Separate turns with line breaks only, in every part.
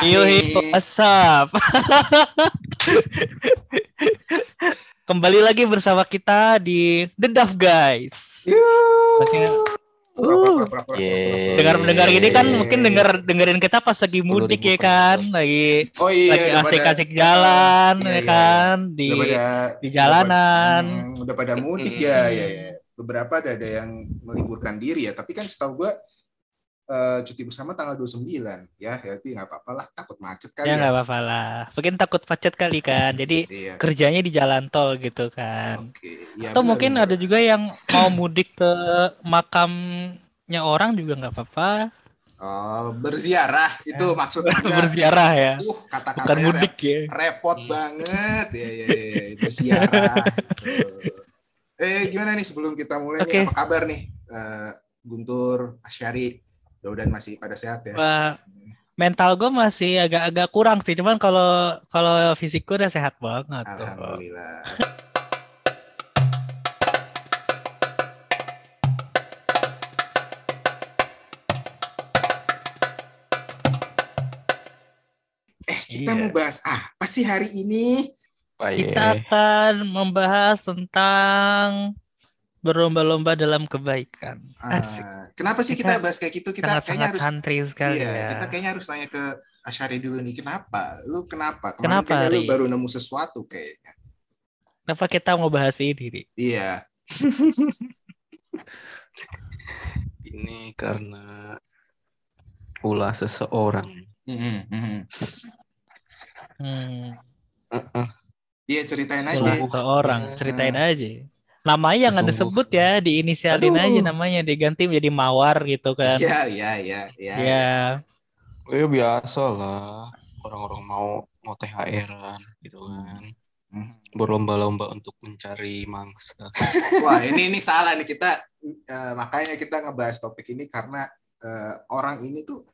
Yoi,
nih.
what's up? Kembali lagi bersama kita di The Duff Guys. Uh,
Yeay.
Dengar-dengar gini kan mungkin denger dengerin kita pas lagi mudik ya kan, lagi
Oh iya,
lagi
pada-
asik-asik jalan
Iya,
ya
iya,
kan di
pada
di jalanan.
Udah pada, hmm, udah pada mudik ya, ya, ya. Beberapa ada, ada yang meliburkan diri ya, tapi kan setahu gua eh, cuti bersama tanggal 29 ya, ya tapi nggak apa-apa lah, takut macet kali
Ya
ya.
nggak apa-apa lah. Mungkin takut macet kali kan. Jadi
Iya.
kerjanya di jalan tol gitu kan.
Oke. Ya,
Atau
benar,
mungkin
benar.
ada juga yang mau mudik ke makamnya orang juga nggak apa-apa.
Oh, berziarah itu
Ya.
maksud Anda.
Berziarah ya.
Uh,
Bukan
kata-katanya
mudik ya.
rep- repot
Hmm.
banget ya, ya, ya, ya. berziarah. Eh, gimana nih sebelum kita mulai
Oke.
nih apa kabar nih? Eh, Guntur, Asyari, mudah-mudahan masih pada sehat ya.
Wah, mental gue masih agak-agak kurang sih. Cuman kalau kalau fisik gue udah sehat banget. tuh.
Alhamdulillah. Eh, kita
Iya.
mau bahas apa sih hari ini?
Pak
Kita
Ye.
akan membahas tentang berlomba-lomba dalam kebaikan. Asik.
Ah, kenapa sih kita,
Kita
bahas kayak gitu? Kita kayaknya harus
santri sekali
iya,
ya.
kita kayaknya harus nanya ke Asyari dulu nih. Kenapa? Lu kenapa? Kemarin
Kenapa,
kayaknya lu baru nemu sesuatu kayaknya.
Kenapa kita mau bahas ini? Ri?
Iya.
Ini karena ulah seseorang.
Mhm, mhm.
Hmm,
Heeh.
Iya, ceritain aja.
ulah ke orang, ceritain aja. Namanya jangan disebut ya, diinisialin
Aduh.
aja namanya, diganti menjadi Mawar gitu kan.
Iya, iya, iya, iya.
Ya,
Ya biasa lah. Orang-orang mau mau THR-an gitu kan.
Mhm.
Berlomba-lomba untuk mencari mangsa.
Wah, ini ini salah nih kita eh, makanya kita ngebahas topik ini karena eh, orang ini tuh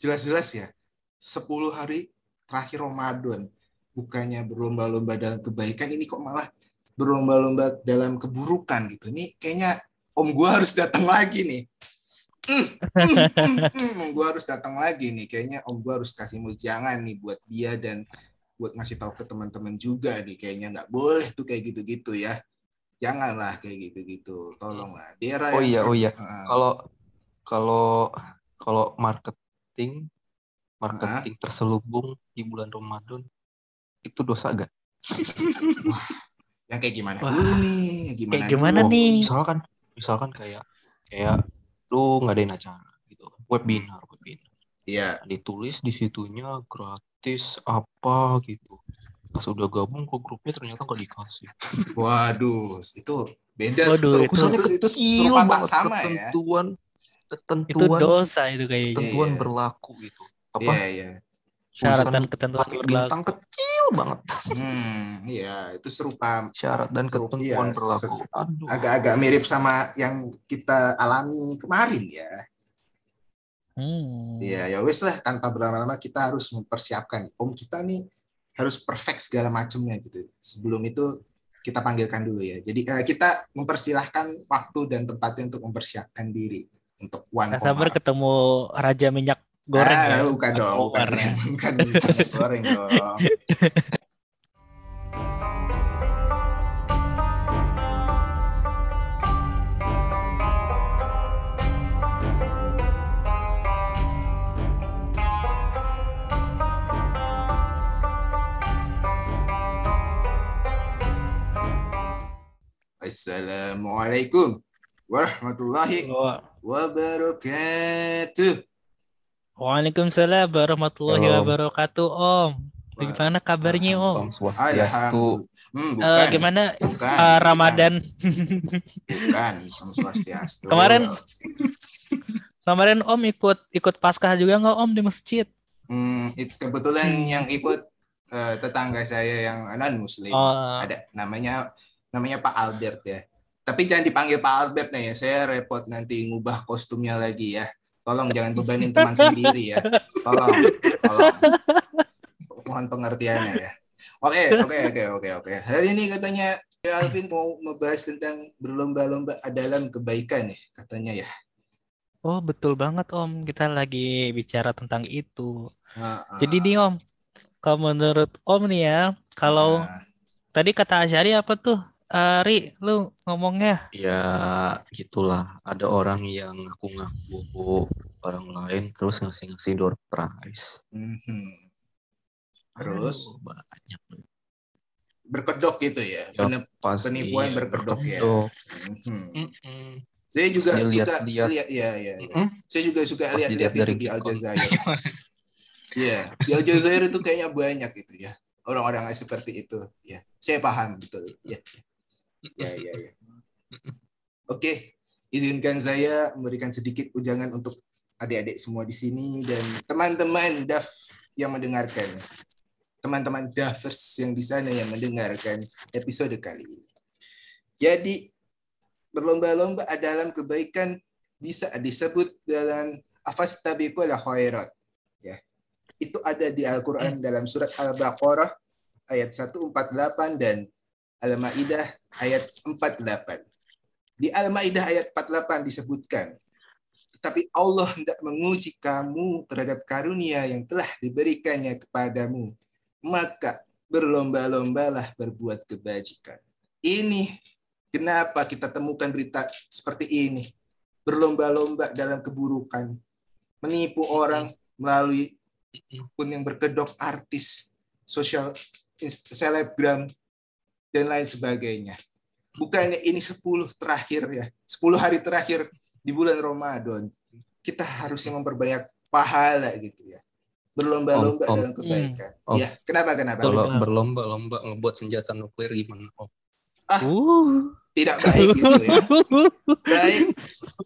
jelas-jelas ya 10 hari terakhir Ramadan bukannya berlomba-lomba dalam kebaikan ini kok malah berlomba-lomba dalam keburukan gitu. Ini kayaknya om gua harus datang lagi nih. Mm, mm, mm, mm, om gua harus datang lagi nih. Kayaknya om gua harus kasih mujangan nih buat dia dan buat ngasih tahu ke teman-teman juga nih. Kayaknya nggak boleh tuh kayak gitu-gitu ya janganlah kayak gitu-gitu tolonglah di era
Oh iya, oh iya. Kalau kalau kalau marketing marketing terselubung di bulan Ramadan itu dosa gak?
Yang kayak gimana
Wah.
dulu nih gimana
Kayak gimana
dulu?
nih?
Misalkan misalkan kayak kayak lu ngadain acara gitu. Webinar, webinar.
iya
ditulis di situnya gratis apa gitu pas udah gabung ke grupnya ternyata gak dikasih
waduh itu beda
Waduh,
seru,
itu-
seru- itu, itu
Kecil
serupa tak
banget
sama ya
ketentuan
itu
ketentuan
dosa itu kayaknya.
ketentuan
Iya.
berlaku gitu apa
iya iya
Syarat dan ketentuan
bintang kecil banget
hmm iya itu serupa
syarat dan
Seru-
ketentuan
iya,
berlaku
agak-agak mirip sama yang kita alami kemarin ya
Hmm.
Iya, ya wes lah tanpa berlama-lama kita harus mempersiapkan. Om kita nih harus perfect segala macamnya gitu. Sebelum itu kita panggilkan dulu ya. Jadi eh, kita mempersilahkan waktu dan tempatnya untuk mempersiapkan diri untuk one
Nggak sabar ketemu Raja Minyak Goreng
ah,
ya.
bukan dong, bukan, bukan minyak goreng dong. Assalamualaikum warahmatullahi wabarakatuh.
Waalaikumsalam warahmatullahi
Halo.
wabarakatuh Om. Bagaimana kabarnya Om?
Om Swastiastu.
Hmm,
Eh,
bukan,
gimana
bukan,
eh,
bukan.
Ramadan
Bukan, Om Swastiastu.
Kemarin- kemarin Om ikut ikut Paskah juga nggak Om di masjid?
Hmm, it- kebetulan yang ikut eh, tetangga saya yang non muslim.
Oh,
Ada namanya namanya Pak Albert ya. Tapi jangan dipanggil Pak Albert ya, saya repot nanti ngubah kostumnya lagi ya. Tolong jangan bebanin teman sendiri ya. Tolong, tolong. Mohon pengertiannya ya. Oke, oke, oke, oke, oke. Hari ini katanya ya Alvin mau membahas tentang berlomba-lomba dalam kebaikan ya, katanya ya.
Oh, betul banget Om. Kita lagi bicara tentang itu.
Heeh.
Jadi nih Om, kalau menurut Om nih ya, kalau
Nah,
tadi kata Asyari apa tuh? Eh, Ri, lu ngomongnya.
Ya gitulah. Ada orang yang ngaku-ngaku orang lain terus ngasih-ngasih door prize.
mhm. terus
Aduh, banyak.
berkedok gitu ya,
Ya,
Penip-
Pas
penipuan berkedok ya.
berkedok.
Mhm.
Mm-mm.
Saya juga
Dia
suka
lihat-lihat.
lihat, ya, ya.
Mm-mm.
Saya juga suka
Pas
lihat-lihat itu
dari
di Al
Gcon.
Jazair. Iya, di Al Jazair itu kayaknya banyak itu ya. Orang-orang seperti itu. Ya, saya paham betul. Ya, ya, ya. ya. Oke, izinkan saya memberikan sedikit ujangan untuk adik-adik semua di sini dan teman-teman DAF yang mendengarkan. Teman-teman DAFers yang di sana yang mendengarkan episode kali ini. Jadi, berlomba-lomba dalam kebaikan bisa disebut dalam afastabiqul khairat. Ya. Itu ada di Al-Qur'an dalam surat Al-Baqarah ayat 148 dan Al-Maidah ayat 48. Di Al-Maidah ayat 48 disebutkan, tetapi Allah hendak menguji kamu terhadap karunia yang telah diberikannya kepadamu. Maka berlomba-lombalah berbuat kebajikan. Ini kenapa kita temukan berita seperti ini. Berlomba-lomba dalam keburukan. Menipu orang melalui akun yang berkedok artis, sosial selebgram, dan lain sebagainya. Bukannya ini 10 terakhir ya, 10 hari terakhir di bulan Ramadan. Kita harusnya memperbanyak pahala gitu ya. Berlomba-lomba
Om, om.
dalam kebaikan.
Hmm. Om.
Ya, kenapa kenapa?
Kalau berlomba-lomba ngebuat senjata nuklir gimana? Oh,
Uh.
Tidak baik gitu ya. Baik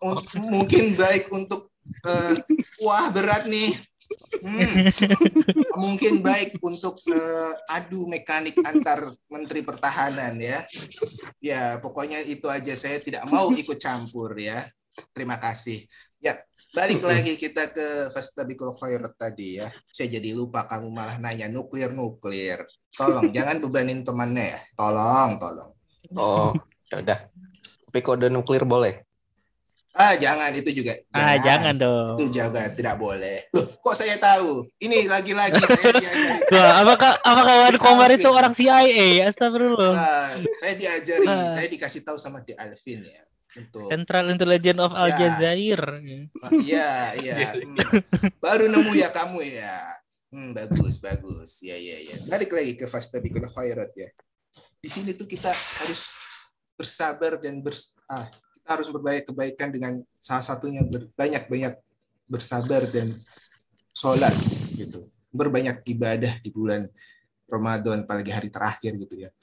un- mungkin baik untuk eh, wah berat nih. Hmm. Mungkin baik untuk eh, adu mekanik antar menteri pertahanan ya. Ya, pokoknya itu aja saya tidak mau ikut campur ya. Terima kasih. Ya, balik lagi kita ke Fastabikul Khairat tadi ya. Saya jadi lupa kamu malah nanya nuklir-nuklir. Tolong jangan bebanin temannya ya. Tolong, tolong.
oh ya udah. Tapi kode nuklir boleh.
Ah, jangan itu juga.
Ah, jangan dong.
Itu juga tidak boleh. Loh, kok saya tahu? Ini lagi-lagi saya diajari.
Wah, apakah apakah Wan Komar itu orang CIA? Astagfirullah.
Ah, saya diajari,
Ah.
saya dikasih tahu sama di Alvin ya. Untuk
Central Intelligence of Al
Ya.
Jazair.
Ah, iya, iya. Hmm. Baru nemu ya kamu ya. Hmm, bagus, bagus. Ya, ya, ya. Balik lagi ke Fastabikul Khairat ya. Di sini tuh kita harus bersabar dan bers ah, kita harus berbanyak kebaikan dengan salah satunya berbanyak-banyak bersabar dan sholat gitu. Berbanyak ibadah di bulan Ramadan apalagi hari terakhir gitu ya.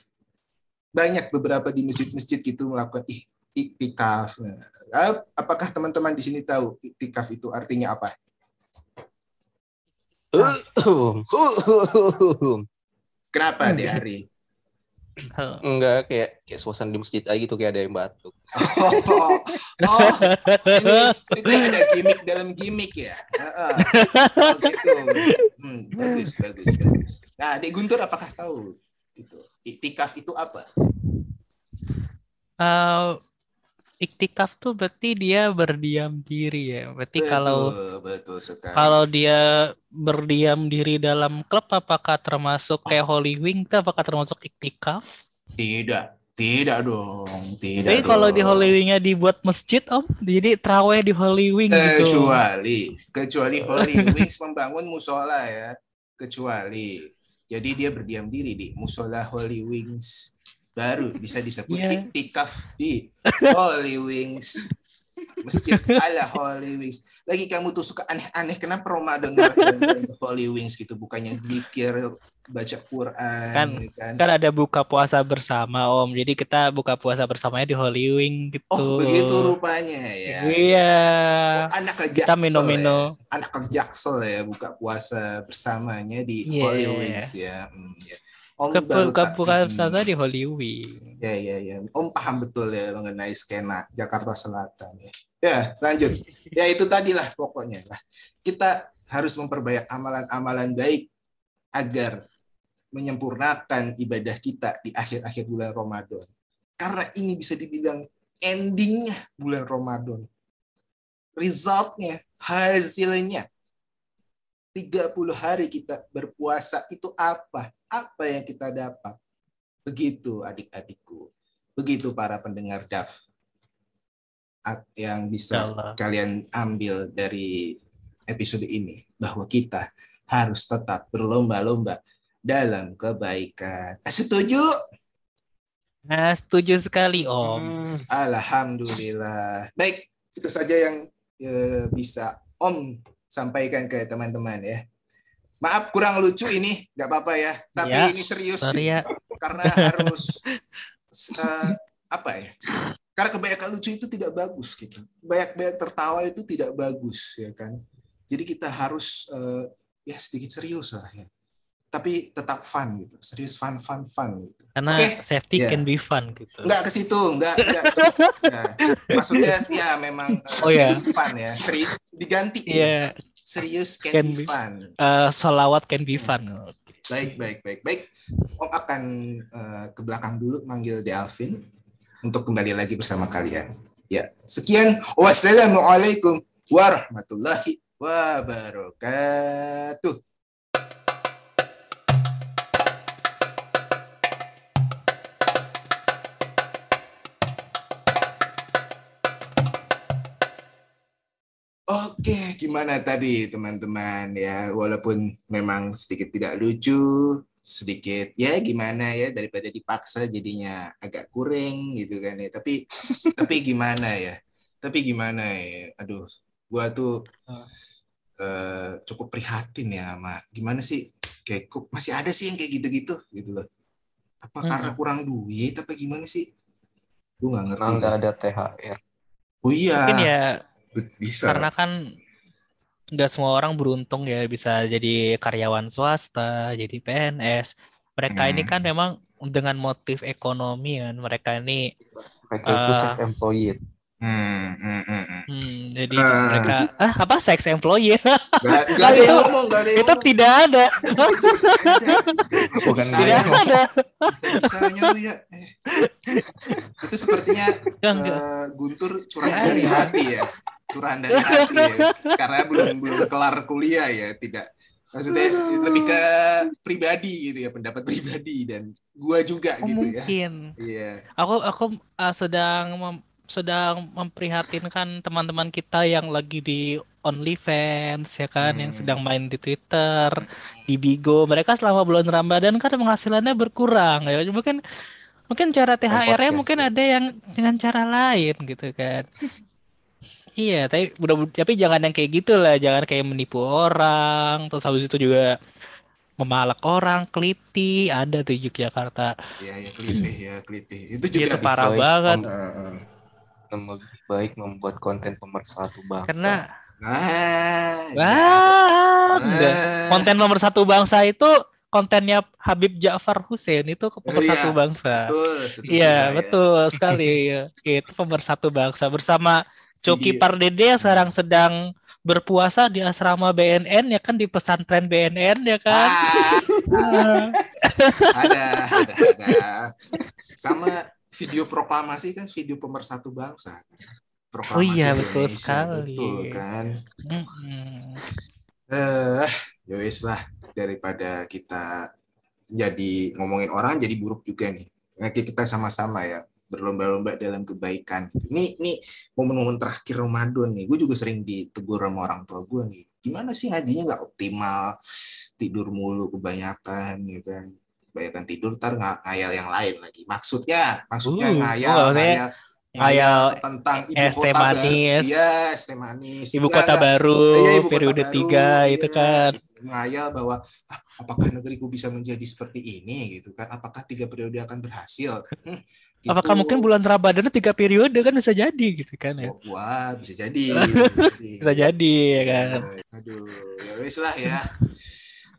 Banyak beberapa di masjid-masjid gitu melakukan ih iktikaf. Nah, ap- apakah teman-teman di sini tahu iktikaf itu artinya apa? Kenapa di hari?
Halo.
Enggak kayak kayak suasana di masjid aja gitu kayak ada yang batuk.
Oh, oh, ini cerita ada gimmick dalam gimmick ya. Heeh. Oh, gitu. Hmm, bagus, bagus, bagus. Nah, Dek Guntur apakah tahu itu? Iktikaf itu apa?
Eh, iktikaf tuh berarti dia berdiam diri ya. Berarti kalau
betul, betul sekali.
kalau dia berdiam diri dalam klub apakah termasuk kayak Holy Wing apakah termasuk iktikaf?
Tidak, tidak dong, tidak.
Tapi kalau di. Holy Wingnya dibuat masjid om, jadi terawih di Holy Wing gitu.
kecuali kecuali Holy Wings membangun musola ya kecuali jadi dia berdiam diri di musola Holy Wings baru bisa disebut iktikaf di Holy Wings masjid ala Holy Wings lagi kamu tuh suka aneh-aneh kenapa Ramadan malah jalan-jalan ke Holy Wings gitu bukannya zikir baca Quran
Kan-
kan,
Kan ada buka puasa bersama om, jadi kita buka puasa bersamanya di Holy Wing gitu.
oh begitu rupanya ya
Iya.
Oh, anak ke
Kita mino-mino.
ya. anak ke Jaksel ya buka puasa bersamanya di
Iya.
Holy Wings ya. Hmm, ya. Om
Ke puasa di Holy Wing.
Ya ya ya. Om paham betul ya mengenai skena Jakarta Selatan ya. Ya lanjut. Ya itu tadilah pokoknya lah. Kita harus memperbanyak amalan-amalan baik agar menyempurnakan ibadah kita di akhir-akhir bulan Ramadan. Karena ini bisa dibilang endingnya bulan Ramadan. resultnya, hasilnya. 30 hari kita berpuasa itu apa? Apa yang kita dapat? Begitu adik-adikku. Begitu para pendengar DAF yang bisa
Allah.
kalian ambil dari episode ini bahwa kita harus tetap berlomba-lomba dalam kebaikan. Eh, Setuju?
Nah, setuju sekali Om.
Hmm.
Alhamdulillah. Baik, itu saja yang eh, bisa Om sampaikan ke teman-teman ya. Maaf kurang lucu ini, nggak apa-apa ya. Tapi
Ya,
ini serius
Sorry ya.
karena harus eh, apa ya? Karena kebanyakan lucu itu tidak bagus gitu. Banyak-banyak tertawa itu tidak bagus ya kan. Jadi kita harus eh, ya sedikit serius lah ya. Tapi tetap fun gitu. Serius fun fun fun gitu.
Karena
Oke.
safety
Ya.
can be fun gitu.
Enggak ke situ, enggak enggak ke situ. Ya. Maksudnya ya memang eh,
Oh ya.
fun ya. Seri diganti.
Iya,
Serius can,
Can
be
be.
fun.
eh, solawat can be fun.
Baik, baik, baik, baik. Om akan eh, ke belakang dulu manggil Delvin untuk kembali lagi bersama kalian. Ya, sekian. Wassalamualaikum warahmatullahi wabarakatuh. Oke, gimana tadi teman-teman ya? Walaupun memang sedikit tidak lucu, sedikit ya gimana ya daripada dipaksa jadinya agak kurang gitu kan ya. Tapi tapi gimana ya? Tapi gimana ya? Aduh, gua tuh eh, cukup prihatin ya sama gimana sih? Kayak kok masih ada sih yang kayak gitu-gitu gitu loh. Apa
Hmm.
karena kurang duit apa gimana sih? Gue nggak ngerti.
Karena nggak ada THR.
Oh iya,
Mungkin ya
bisa.
karena kan nggak semua orang beruntung ya bisa jadi karyawan swasta, jadi PNS. Mereka ini
Hmm.
kan memang dengan motif ekonomi kan mereka ini
Mereka itu
Ah.
self employed.
Hmm, hmm, hmm, hmm.
hmm, jadi
Ah.
mereka ah apa sex employee
Gak, gak ada yang ngomong, gak ada yang
itu
ngomong.
tidak ada
Bukan
tidak ada
ya. Eh. Itu sepertinya
Ya,
eh, Guntur curahan
Ya,
dari hati ya. Curahan dari hati ya. Karena belum belum kelar kuliah ya, tidak. Maksudnya lebih ke pribadi gitu ya, pendapat pribadi dan gua juga
Oh,
gitu ya.
mungkin
Iya.
aku aku uh, sedang mem- sedang memprihatinkan teman-teman kita yang lagi di OnlyFans ya kan yang
Hmm.
sedang main di Twitter di Bigo mereka selama bulan Ramadan kan penghasilannya berkurang ya mungkin mungkin cara THR-nya mungkin
ya.
ada yang dengan cara lain gitu kan iya tapi mudah tapi jangan yang kayak gitu lah jangan kayak menipu orang terus habis itu juga memalak orang keliti ada tuh di Yogyakarta
Iya, ya kelitih ya, kelitih. Itu
itu
juga
parah
bisa
banget
mem-
Eh, eh.
lebih baik membuat konten pemersatu bangsa.
karena
Ah,
Wah,
ya.
enggak.
Ah.
konten nomor satu bangsa itu kontennya Habib Ja'far Hussein itu ke pemersatu
Iya,
bangsa.
Betul,
Iya, betul sekali. ya. Itu pemersatu bangsa bersama Coki
Jadi-
Pardede yang sekarang sedang berpuasa di asrama BNN ya kan di pesantren BNN ya kan.
Ah, ada, ada, ada. Sama video proklamasi kan video pemersatu bangsa. Proklamasi
Oh iya, betul
Indonesia,
sekali.
Betul kan.
Mm-mm.
Eh, ya wis lah daripada kita jadi ngomongin orang jadi buruk juga nih. Nanti kita sama-sama ya berlomba-lomba dalam kebaikan. Ini ini momen-momen terakhir Ramadan nih. Gue juga sering ditegur sama orang tua gue nih. Gimana sih ngajinya nggak optimal? Tidur mulu kebanyakan gitu kan. Kebanyakan tidur ntar nga- ngayal yang lain lagi. Maksudnya, maksudnya
Uh,
ngayal,
oh,
ngayal,
ngayal
tentang ibu kota baru.
manis.
Iya, manis.
Ibu kota
nggak.
baru
Iya, ibu kota
periode
baru,
tiga itu
iya.
kan.
Ngayal bahwa ah, apakah negeriku bisa menjadi seperti ini gitu kan? Apakah tiga periode akan berhasil? Hmm, gitu.
Apakah mungkin bulan Ramadan tiga periode kan bisa jadi gitu kan ya?
Wah, Wah, bisa jadi.
Bisa jadi ya kan.
Aduh, ya wis lah ya.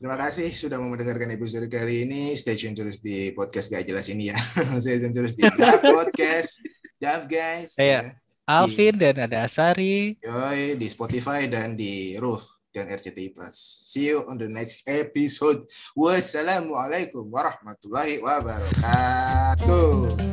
Terima kasih sudah mau mendengarkan episode kali ini. Stay tune terus di podcast gak jelas ini ya. Stay tune terus di Podcast. Dav guys.
Iya.
ya.
Alvin dan ada Asari.
Yoi, di Spotify dan di Roof dan RCTI Plus. See you on the next episode. Wassalamualaikum warahmatullahi wabarakatuh.